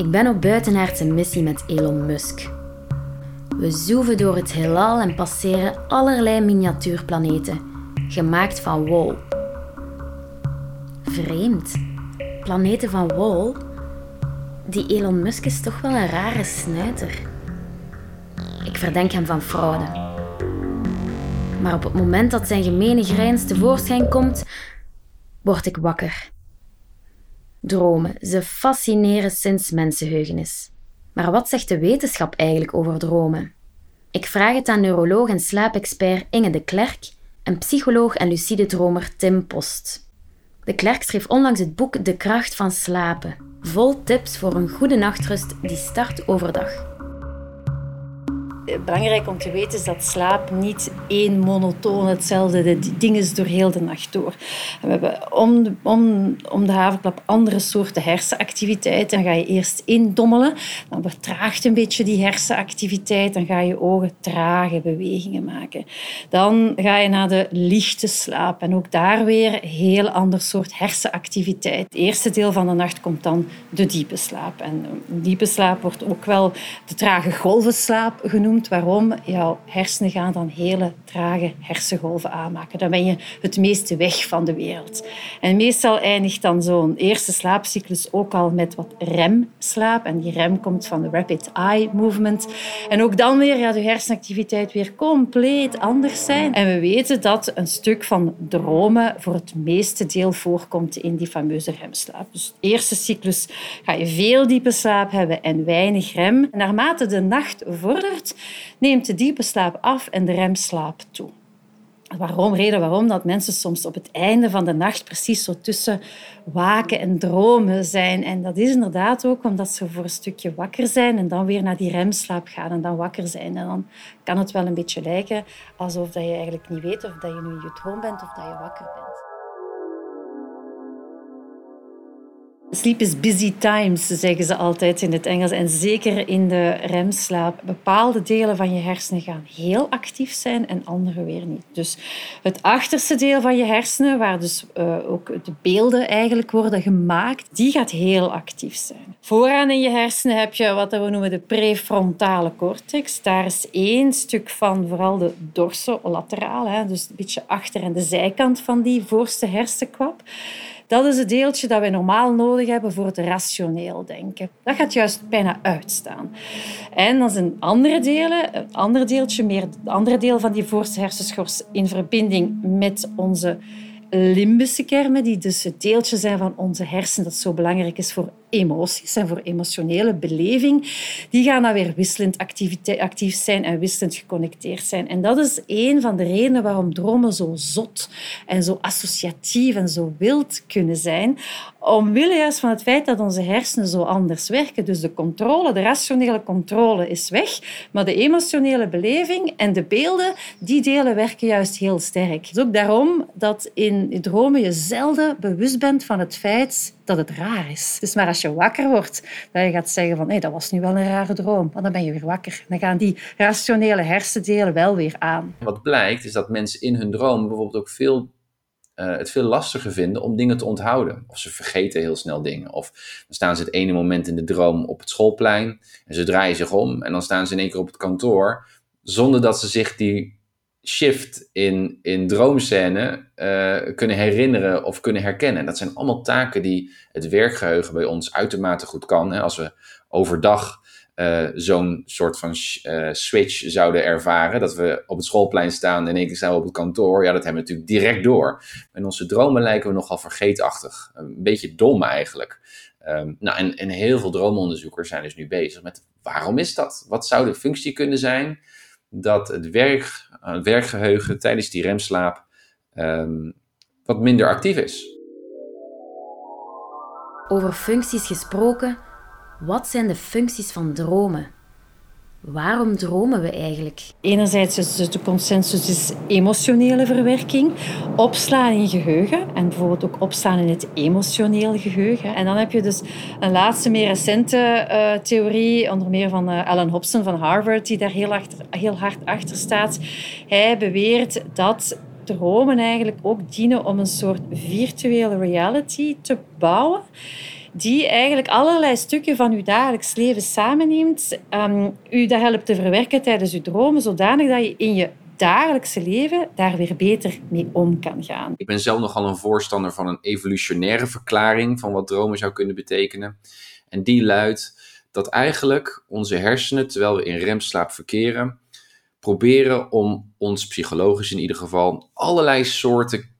Ik ben op buitenaardse missie met Elon Musk. We zoeven door het heelal en passeren allerlei miniatuurplaneten, gemaakt van wol. Vreemd. Planeten van wol? Die Elon Musk is toch wel een rare snuiter. Ik verdenk hem van fraude. Maar op het moment dat zijn gemene grijns tevoorschijn komt, word ik wakker. Dromen, ze fascineren sinds mensenheugenis. Maar wat zegt de wetenschap eigenlijk over dromen? Ik vraag het aan neuroloog en slaapexpert Inge de Klerk en psycholoog en lucide dromer Tim Post. De Klerk schreef onlangs het boek De kracht van slapen, vol tips voor een goede nachtrust die start overdag belangrijk om te weten is dat slaap niet één monotoon hetzelfde ding is door heel de nacht door. we hebben om de, om, de andere soorten hersenactiviteit. Dan ga je eerst indommelen, dan vertraagt een beetje die hersenactiviteit, dan ga je ogen trage bewegingen maken. Dan ga je naar de lichte slaap en ook daar weer een heel ander soort hersenactiviteit. Het eerste deel van de nacht komt dan de diepe slaap. En diepe slaap wordt ook wel de trage golvenslaap genoemd Waarom? Jouw hersenen gaan dan hele trage hersengolven aanmaken. Dan ben je het meeste weg van de wereld. En meestal eindigt dan zo'n eerste slaapcyclus ook al met wat remslaap. En die rem komt van de rapid eye movement. En ook dan weer gaat je hersenactiviteit weer compleet anders zijn. En we weten dat een stuk van dromen voor het meeste deel voorkomt in die fameuze remslaap. Dus de eerste cyclus ga je veel diepe slaap hebben en weinig rem. En naarmate de nacht vordert, neemt de diepe slaap af en de remslaap toe. Waarom? Reden waarom dat mensen soms op het einde van de nacht precies zo tussen waken en dromen zijn. En dat is inderdaad ook omdat ze voor een stukje wakker zijn en dan weer naar die remslaap gaan en dan wakker zijn. En dan kan het wel een beetje lijken alsof je eigenlijk niet weet of dat je nu in je droom bent of dat je wakker bent. Sleep is busy times, zeggen ze altijd in het Engels. En zeker in de remslaap. Bepaalde delen van je hersenen gaan heel actief zijn en andere weer niet. Dus het achterste deel van je hersenen, waar dus uh, ook de beelden eigenlijk worden gemaakt, die gaat heel actief zijn. Vooraan in je hersenen heb je wat we noemen de prefrontale cortex. Daar is één stuk van, vooral de dorsolaterale, dus een beetje achter en de zijkant van die voorste hersenkwap. Dat is het deeltje dat wij normaal nodig hebben voor het rationeel denken. Dat gaat juist bijna uitstaan. En dan zijn andere delen, een ander deeltje, meer het andere deel van die voorste hersenschors in verbinding met onze limbische kermen, die dus het deeltje zijn van onze hersenen dat zo belangrijk is voor emoties en voor emotionele beleving, die gaan dan weer wisselend actief zijn en wisselend geconnecteerd zijn. En dat is een van de redenen waarom dromen zo zot en zo associatief en zo wild kunnen zijn. Omwille juist van het feit dat onze hersenen zo anders werken. Dus de controle, de rationele controle is weg, maar de emotionele beleving en de beelden, die delen werken juist heel sterk. Het is ook daarom dat in dromen je zelden bewust bent van het feit dat het raar is. Dus maar als je wakker wordt, dat je gaat zeggen van hey, dat was nu wel een rare droom, dan ben je weer wakker. Dan gaan die rationele hersendelen wel weer aan. Wat blijkt is dat mensen in hun droom bijvoorbeeld ook veel uh, het veel lastiger vinden om dingen te onthouden. Of ze vergeten heel snel dingen. Of dan staan ze het ene moment in de droom op het schoolplein en ze draaien zich om en dan staan ze in één keer op het kantoor zonder dat ze zich die shift in, in droomscène uh, kunnen herinneren of kunnen herkennen. Dat zijn allemaal taken die het werkgeheugen bij ons uitermate goed kan. Hè? Als we overdag uh, zo'n soort van uh, switch zouden ervaren, dat we op het schoolplein staan en staan we op het kantoor, ja, dat hebben we natuurlijk direct door. In onze dromen lijken we nogal vergeetachtig. Een beetje dom eigenlijk. Um, nou, en, en heel veel droomonderzoekers zijn dus nu bezig met waarom is dat? Wat zou de functie kunnen zijn dat het werk het werkgeheugen tijdens die remslaap um, wat minder actief is. Over functies gesproken, wat zijn de functies van dromen? Waarom dromen we eigenlijk? Enerzijds is de consensus is emotionele verwerking, opslaan in geheugen en bijvoorbeeld ook opslaan in het emotioneel geheugen. En dan heb je dus een laatste, meer recente uh, theorie, onder meer van uh, Alan Hobson van Harvard, die daar heel, heel hard achter staat. Hij beweert dat dromen eigenlijk ook dienen om een soort virtuele reality te bouwen die eigenlijk allerlei stukken van uw dagelijks leven samenneemt, um, u dat helpt te verwerken tijdens uw dromen, zodanig dat je in je dagelijkse leven daar weer beter mee om kan gaan. Ik ben zelf nogal een voorstander van een evolutionaire verklaring van wat dromen zou kunnen betekenen. En die luidt dat eigenlijk onze hersenen, terwijl we in remslaap verkeren, proberen om ons psychologisch in ieder geval allerlei soorten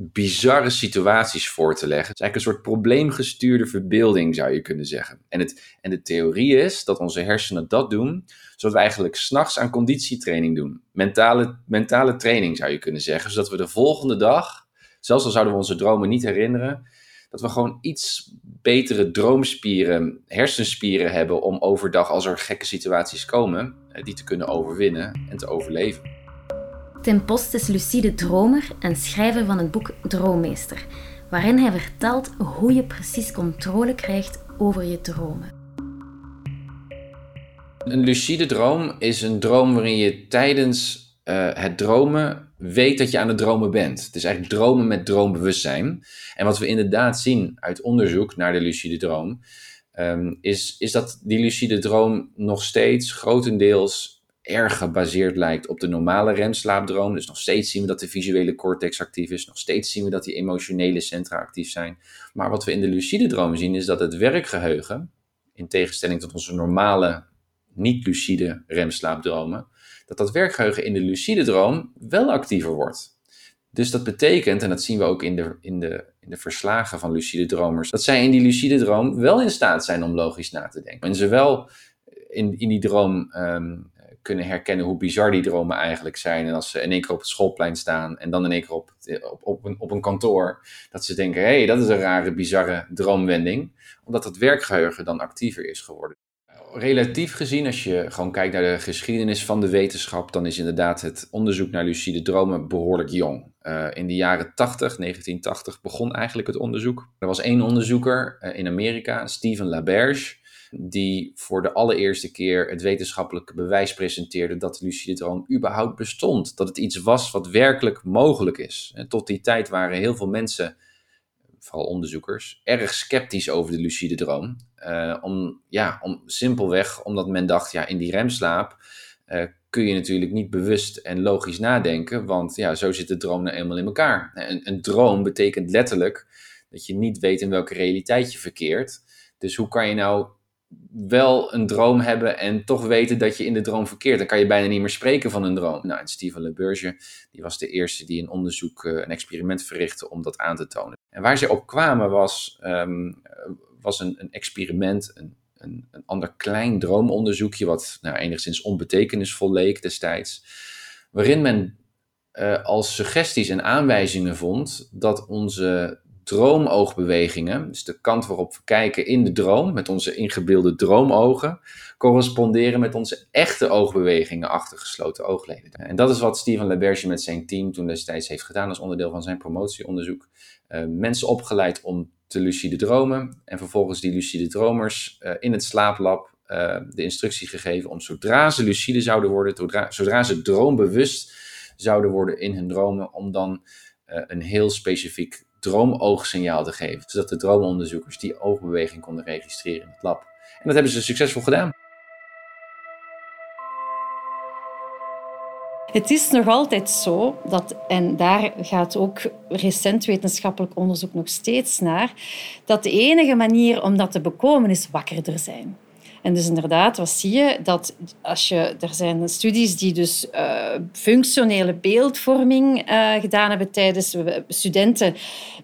bizarre situaties voor te leggen. Het is eigenlijk een soort probleemgestuurde verbeelding, zou je kunnen zeggen. En, het, en de theorie is dat onze hersenen dat doen, zodat we eigenlijk s'nachts aan conditietraining doen. Mentale, mentale training, zou je kunnen zeggen. Zodat we de volgende dag, zelfs al zouden we onze dromen niet herinneren, dat we gewoon iets betere droomspieren, hersenspieren hebben om overdag, als er gekke situaties komen, eh, die te kunnen overwinnen en te overleven. Tim Post is lucide dromer en schrijver van het boek Droommeester, waarin hij vertelt hoe je precies controle krijgt over je dromen. Een lucide droom is een droom waarin je tijdens uh, het dromen weet dat je aan het dromen bent. Het is eigenlijk dromen met droombewustzijn. En wat we inderdaad zien uit onderzoek naar de lucide droom, um, is, is dat die lucide droom nog steeds grotendeels erg gebaseerd lijkt op de normale remslaapdroom. Dus nog steeds zien we dat de visuele cortex actief is. Nog steeds zien we dat die emotionele centra actief zijn. Maar wat we in de lucide droom zien is dat het werkgeheugen, in tegenstelling tot onze normale niet-lucide remslaapdromen, dat dat werkgeheugen in de lucide droom wel actiever wordt. Dus dat betekent, en dat zien we ook in de, in de, in de verslagen van lucide dromers, dat zij in die lucide droom wel in staat zijn om logisch na te denken. En ze wel in, in die droom ehm, kunnen herkennen hoe bizar die dromen eigenlijk zijn. En als ze in één keer op het schoolplein staan en dan in één keer op, op, op, een, op een kantoor, dat ze denken: hé, hey, dat is een rare, bizarre droomwending. Omdat het werkgeheugen dan actiever is geworden. Relatief gezien, als je gewoon kijkt naar de geschiedenis van de wetenschap, dan is inderdaad het onderzoek naar lucide dromen behoorlijk jong. Uh, in de jaren 80, 1980, begon eigenlijk het onderzoek. Er was één onderzoeker uh, in Amerika, Steven LaBerge die voor de allereerste keer het wetenschappelijke bewijs presenteerde dat de lucide droom überhaupt bestond. Dat het iets was wat werkelijk mogelijk is. En tot die tijd waren heel veel mensen, vooral onderzoekers, erg sceptisch over de lucide droom. Uh, om, ja, om, simpelweg omdat men dacht, ja, in die remslaap uh, kun je natuurlijk niet bewust en logisch nadenken, want ja, zo zit de droom nou eenmaal in elkaar. Een droom betekent letterlijk dat je niet weet in welke realiteit je verkeert. Dus hoe kan je nou wel een droom hebben en toch weten dat je in de droom verkeert. Dan kan je bijna niet meer spreken van een droom. Nou, en Steven LeBurge, die was de eerste die een onderzoek, eh, een experiment verrichtte om dat aan te tonen. En waar ze op kwamen was, um, was een, een experiment, een, een, een, ander klein droomonderzoekje, wat nou, enigszins onbetekenisvol leek destijds, waarin men uh, als suggesties en aanwijzingen vond dat onze droomoogbewegingen, dus de kant waarop we kijken in de droom, met onze ingebeelde droomogen, corresponderen met onze echte oogbewegingen achter gesloten oogleden. En dat is wat Steven LeBerge met zijn team toen destijds heeft gedaan als onderdeel van zijn promotieonderzoek. Uh, mensen opgeleid om te lucide dromen en vervolgens die lucide dromers uh, in het slaaplab uh, de instructie gegeven om zodra ze lucide zouden worden, zodra, zodra ze droombewust zouden worden in hun dromen, om dan een heel specifiek droomoogsignaal te geven. Zodat de droomonderzoekers die oogbeweging konden registreren in het lab. En dat hebben ze succesvol gedaan. Het is nog altijd zo dat, en daar gaat ook recent wetenschappelijk onderzoek nog steeds naar, dat de enige manier om dat te bekomen is wakkerder zijn. En dus inderdaad, wat zie je? Dat als je, er zijn studies die dus uh, functionele beeldvorming uh, gedaan hebben tijdens studenten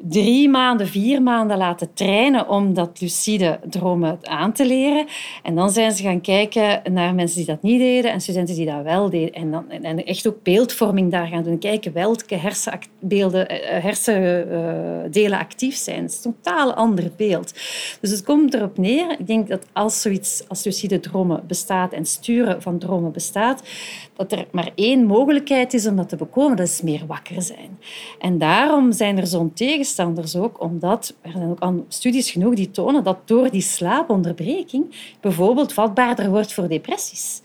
drie maanden, vier maanden laten trainen om dat lucide dromen aan te leren. En dan zijn ze gaan kijken naar mensen die dat niet deden en studenten die dat wel deden. En, dan, en echt ook beeldvorming daar gaan doen. Kijken welke hersenbeelden, eh, hersendelen actief zijn. Het is een totaal ander beeld. Dus het komt erop neer, ik denk dat als zoiets als lucide dromen bestaat en sturen van dromen bestaat, dat er maar één mogelijkheid is om dat te bekomen, dat is meer wakker zijn. En daarom zijn er zo'n tegenstanders ook, omdat er zijn ook studies genoeg die tonen dat door die slaaponderbreking bijvoorbeeld vatbaarder wordt voor depressies.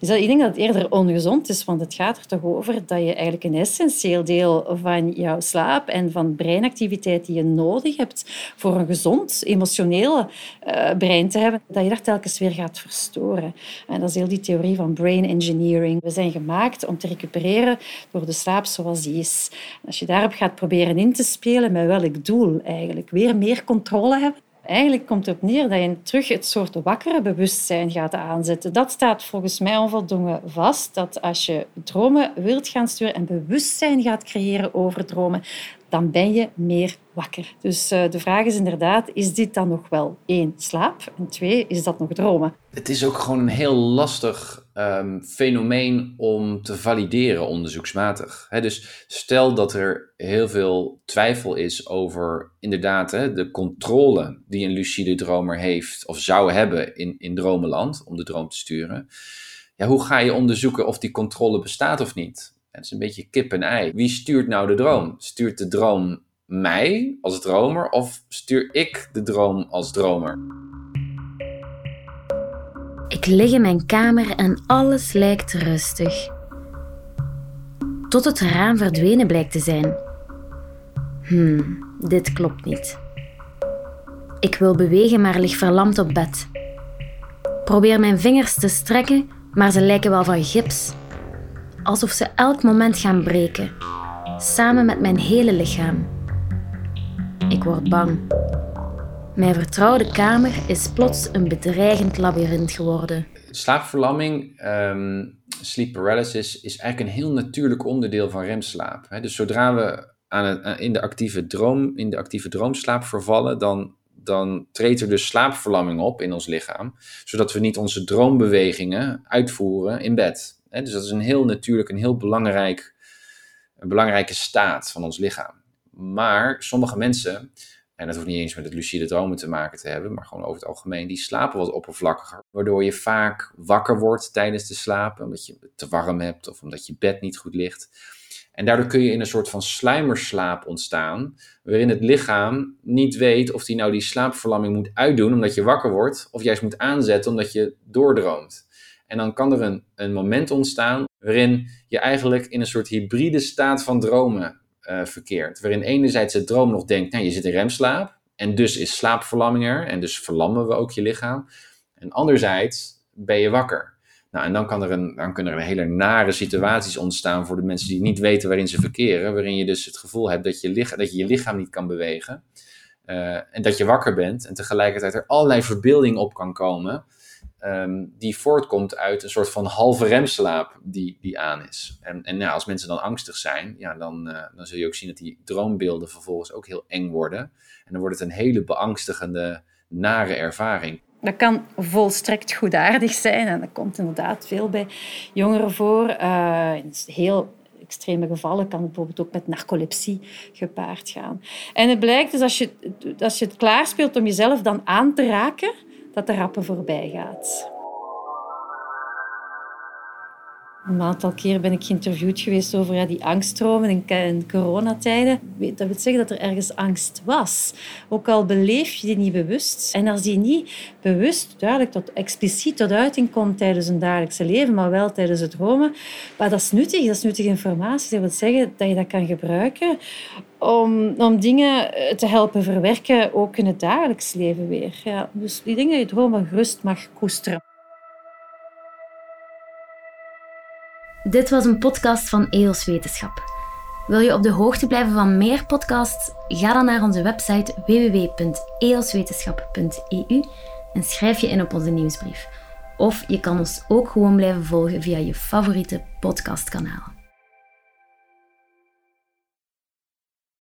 Dus ik denk dat het eerder ongezond is, want het gaat er toch over dat je eigenlijk een essentieel deel van jouw slaap en van breinactiviteit die je nodig hebt voor een gezond, emotioneel uh, brein te hebben, dat je dat telkens weer gaat verstoren. En dat is heel die theorie van brain engineering. We zijn gemaakt om te recupereren door de slaap zoals die is. als je daarop gaat proberen in te spelen, met welk doel eigenlijk? Weer meer controle hebben? Eigenlijk komt het op neer dat je terug het soort wakkere bewustzijn gaat aanzetten. Dat staat volgens mij onvoldoende vast, dat als je dromen wilt gaan sturen en bewustzijn gaat creëren over dromen, dan ben je meer wakker. Dus uh, de vraag is inderdaad, is dit dan nog wel één, slaap? En twee, is dat nog dromen? Het is ook gewoon een heel lastig um, fenomeen om te valideren onderzoeksmatig. dus stel dat er heel veel twijfel is over inderdaad de controle die een lucide dromer heeft of zou hebben in, in dromenland om de droom te sturen. Ja, hoe ga je onderzoeken of die controle bestaat of niet? Het is een beetje kip en ei. Wie stuurt nou de droom? Stuurt de droom mij als dromer of stuur ik de droom als dromer? Ik lig in mijn kamer en alles lijkt rustig. Tot het raam verdwenen blijkt te zijn. Hmm, dit klopt niet. Ik wil bewegen, maar lig verlamd op bed. Probeer mijn vingers te strekken, maar ze lijken wel van gips alsof ze elk moment gaan breken, samen met mijn hele lichaam. Ik word bang. Mijn vertrouwde kamer is plots een bedreigend labyrint geworden. Slaapverlamming, um, sleep paralysis, is eigenlijk een heel natuurlijk onderdeel van remslaap. Dus zodra we aan het, in, de actieve droom, in de actieve droomslaap vervallen, dan, dan treedt er dus slaapverlamming op in ons lichaam, zodat we niet onze droombewegingen uitvoeren in bed. Dus dat is een heel natuurlijk, een heel belangrijk, belangrijke staat van ons lichaam. Maar sommige mensen, en dat hoeft niet eens met het lucide dromen te maken te hebben, maar gewoon over het algemeen, die slapen wat oppervlakkiger. Waardoor je vaak wakker wordt tijdens de slaap, omdat je te warm hebt of omdat je bed niet goed ligt. En daardoor kun je in een soort van sluimerslaap ontstaan, waarin het lichaam niet weet of die nou die slaapverlamming moet uitdoen omdat je wakker wordt, of juist moet aanzetten omdat je doordroomt. En dan kan er een, een moment ontstaan waarin je eigenlijk in een soort hybride staat van dromen uh. Waarin enerzijds het droom nog denkt, nou, je zit in remslaap. En dus is slaapverlamming er. En dus verlammen we ook je lichaam. En anderzijds ben je wakker. Nou, en dan, kan er een, dan kunnen er hele nare situaties ontstaan voor de mensen die niet weten waarin ze verkeren. Waarin je dus het gevoel hebt dat je, dat je, je lichaam niet kan bewegen. Uh, en dat je wakker bent. En tegelijkertijd er allerlei verbeelding op kan komen. Ehm, die voortkomt uit een soort van halve remslaap die, die aan is. En, en ja, als mensen dan angstig zijn, ja, dan, uh, dan zul je ook zien dat die droombeelden vervolgens ook heel eng worden. En dan wordt het een hele beangstigende, nare ervaring. Dat kan volstrekt goedaardig zijn en dat komt inderdaad veel bij jongeren voor. Uh, in heel extreme gevallen kan het bijvoorbeeld ook met narcolepsie gepaard gaan. En het blijkt dus als je, als je het klaarspeelt om jezelf dan aan te raken, dat de rappen voorbij gaat. Een aantal keer ben ik geïnterviewd geweest over ja, die angststromen in, coronatijden. Dat wil zeggen dat er ergens angst was. Ook al beleef je die niet bewust. En als die niet bewust, duidelijk, tot, expliciet tot uiting komt tijdens een dagelijkse leven, maar wel tijdens het dromen, maar dat is nuttig. Dat is nuttige informatie. Dat wil zeggen dat je dat kan gebruiken om, om dingen te helpen verwerken, ook in het dagelijks leven weer. Ja, dus die dingen je dromen gerust mag koesteren. Dit was een podcast van EOS Wetenschap. Wil je op de hoogte blijven van meer podcasts? Ga dan naar onze website www.eoswetenschap.eu en schrijf je in op onze nieuwsbrief. Of je kan ons ook gewoon blijven volgen via je favoriete podcastkanalen.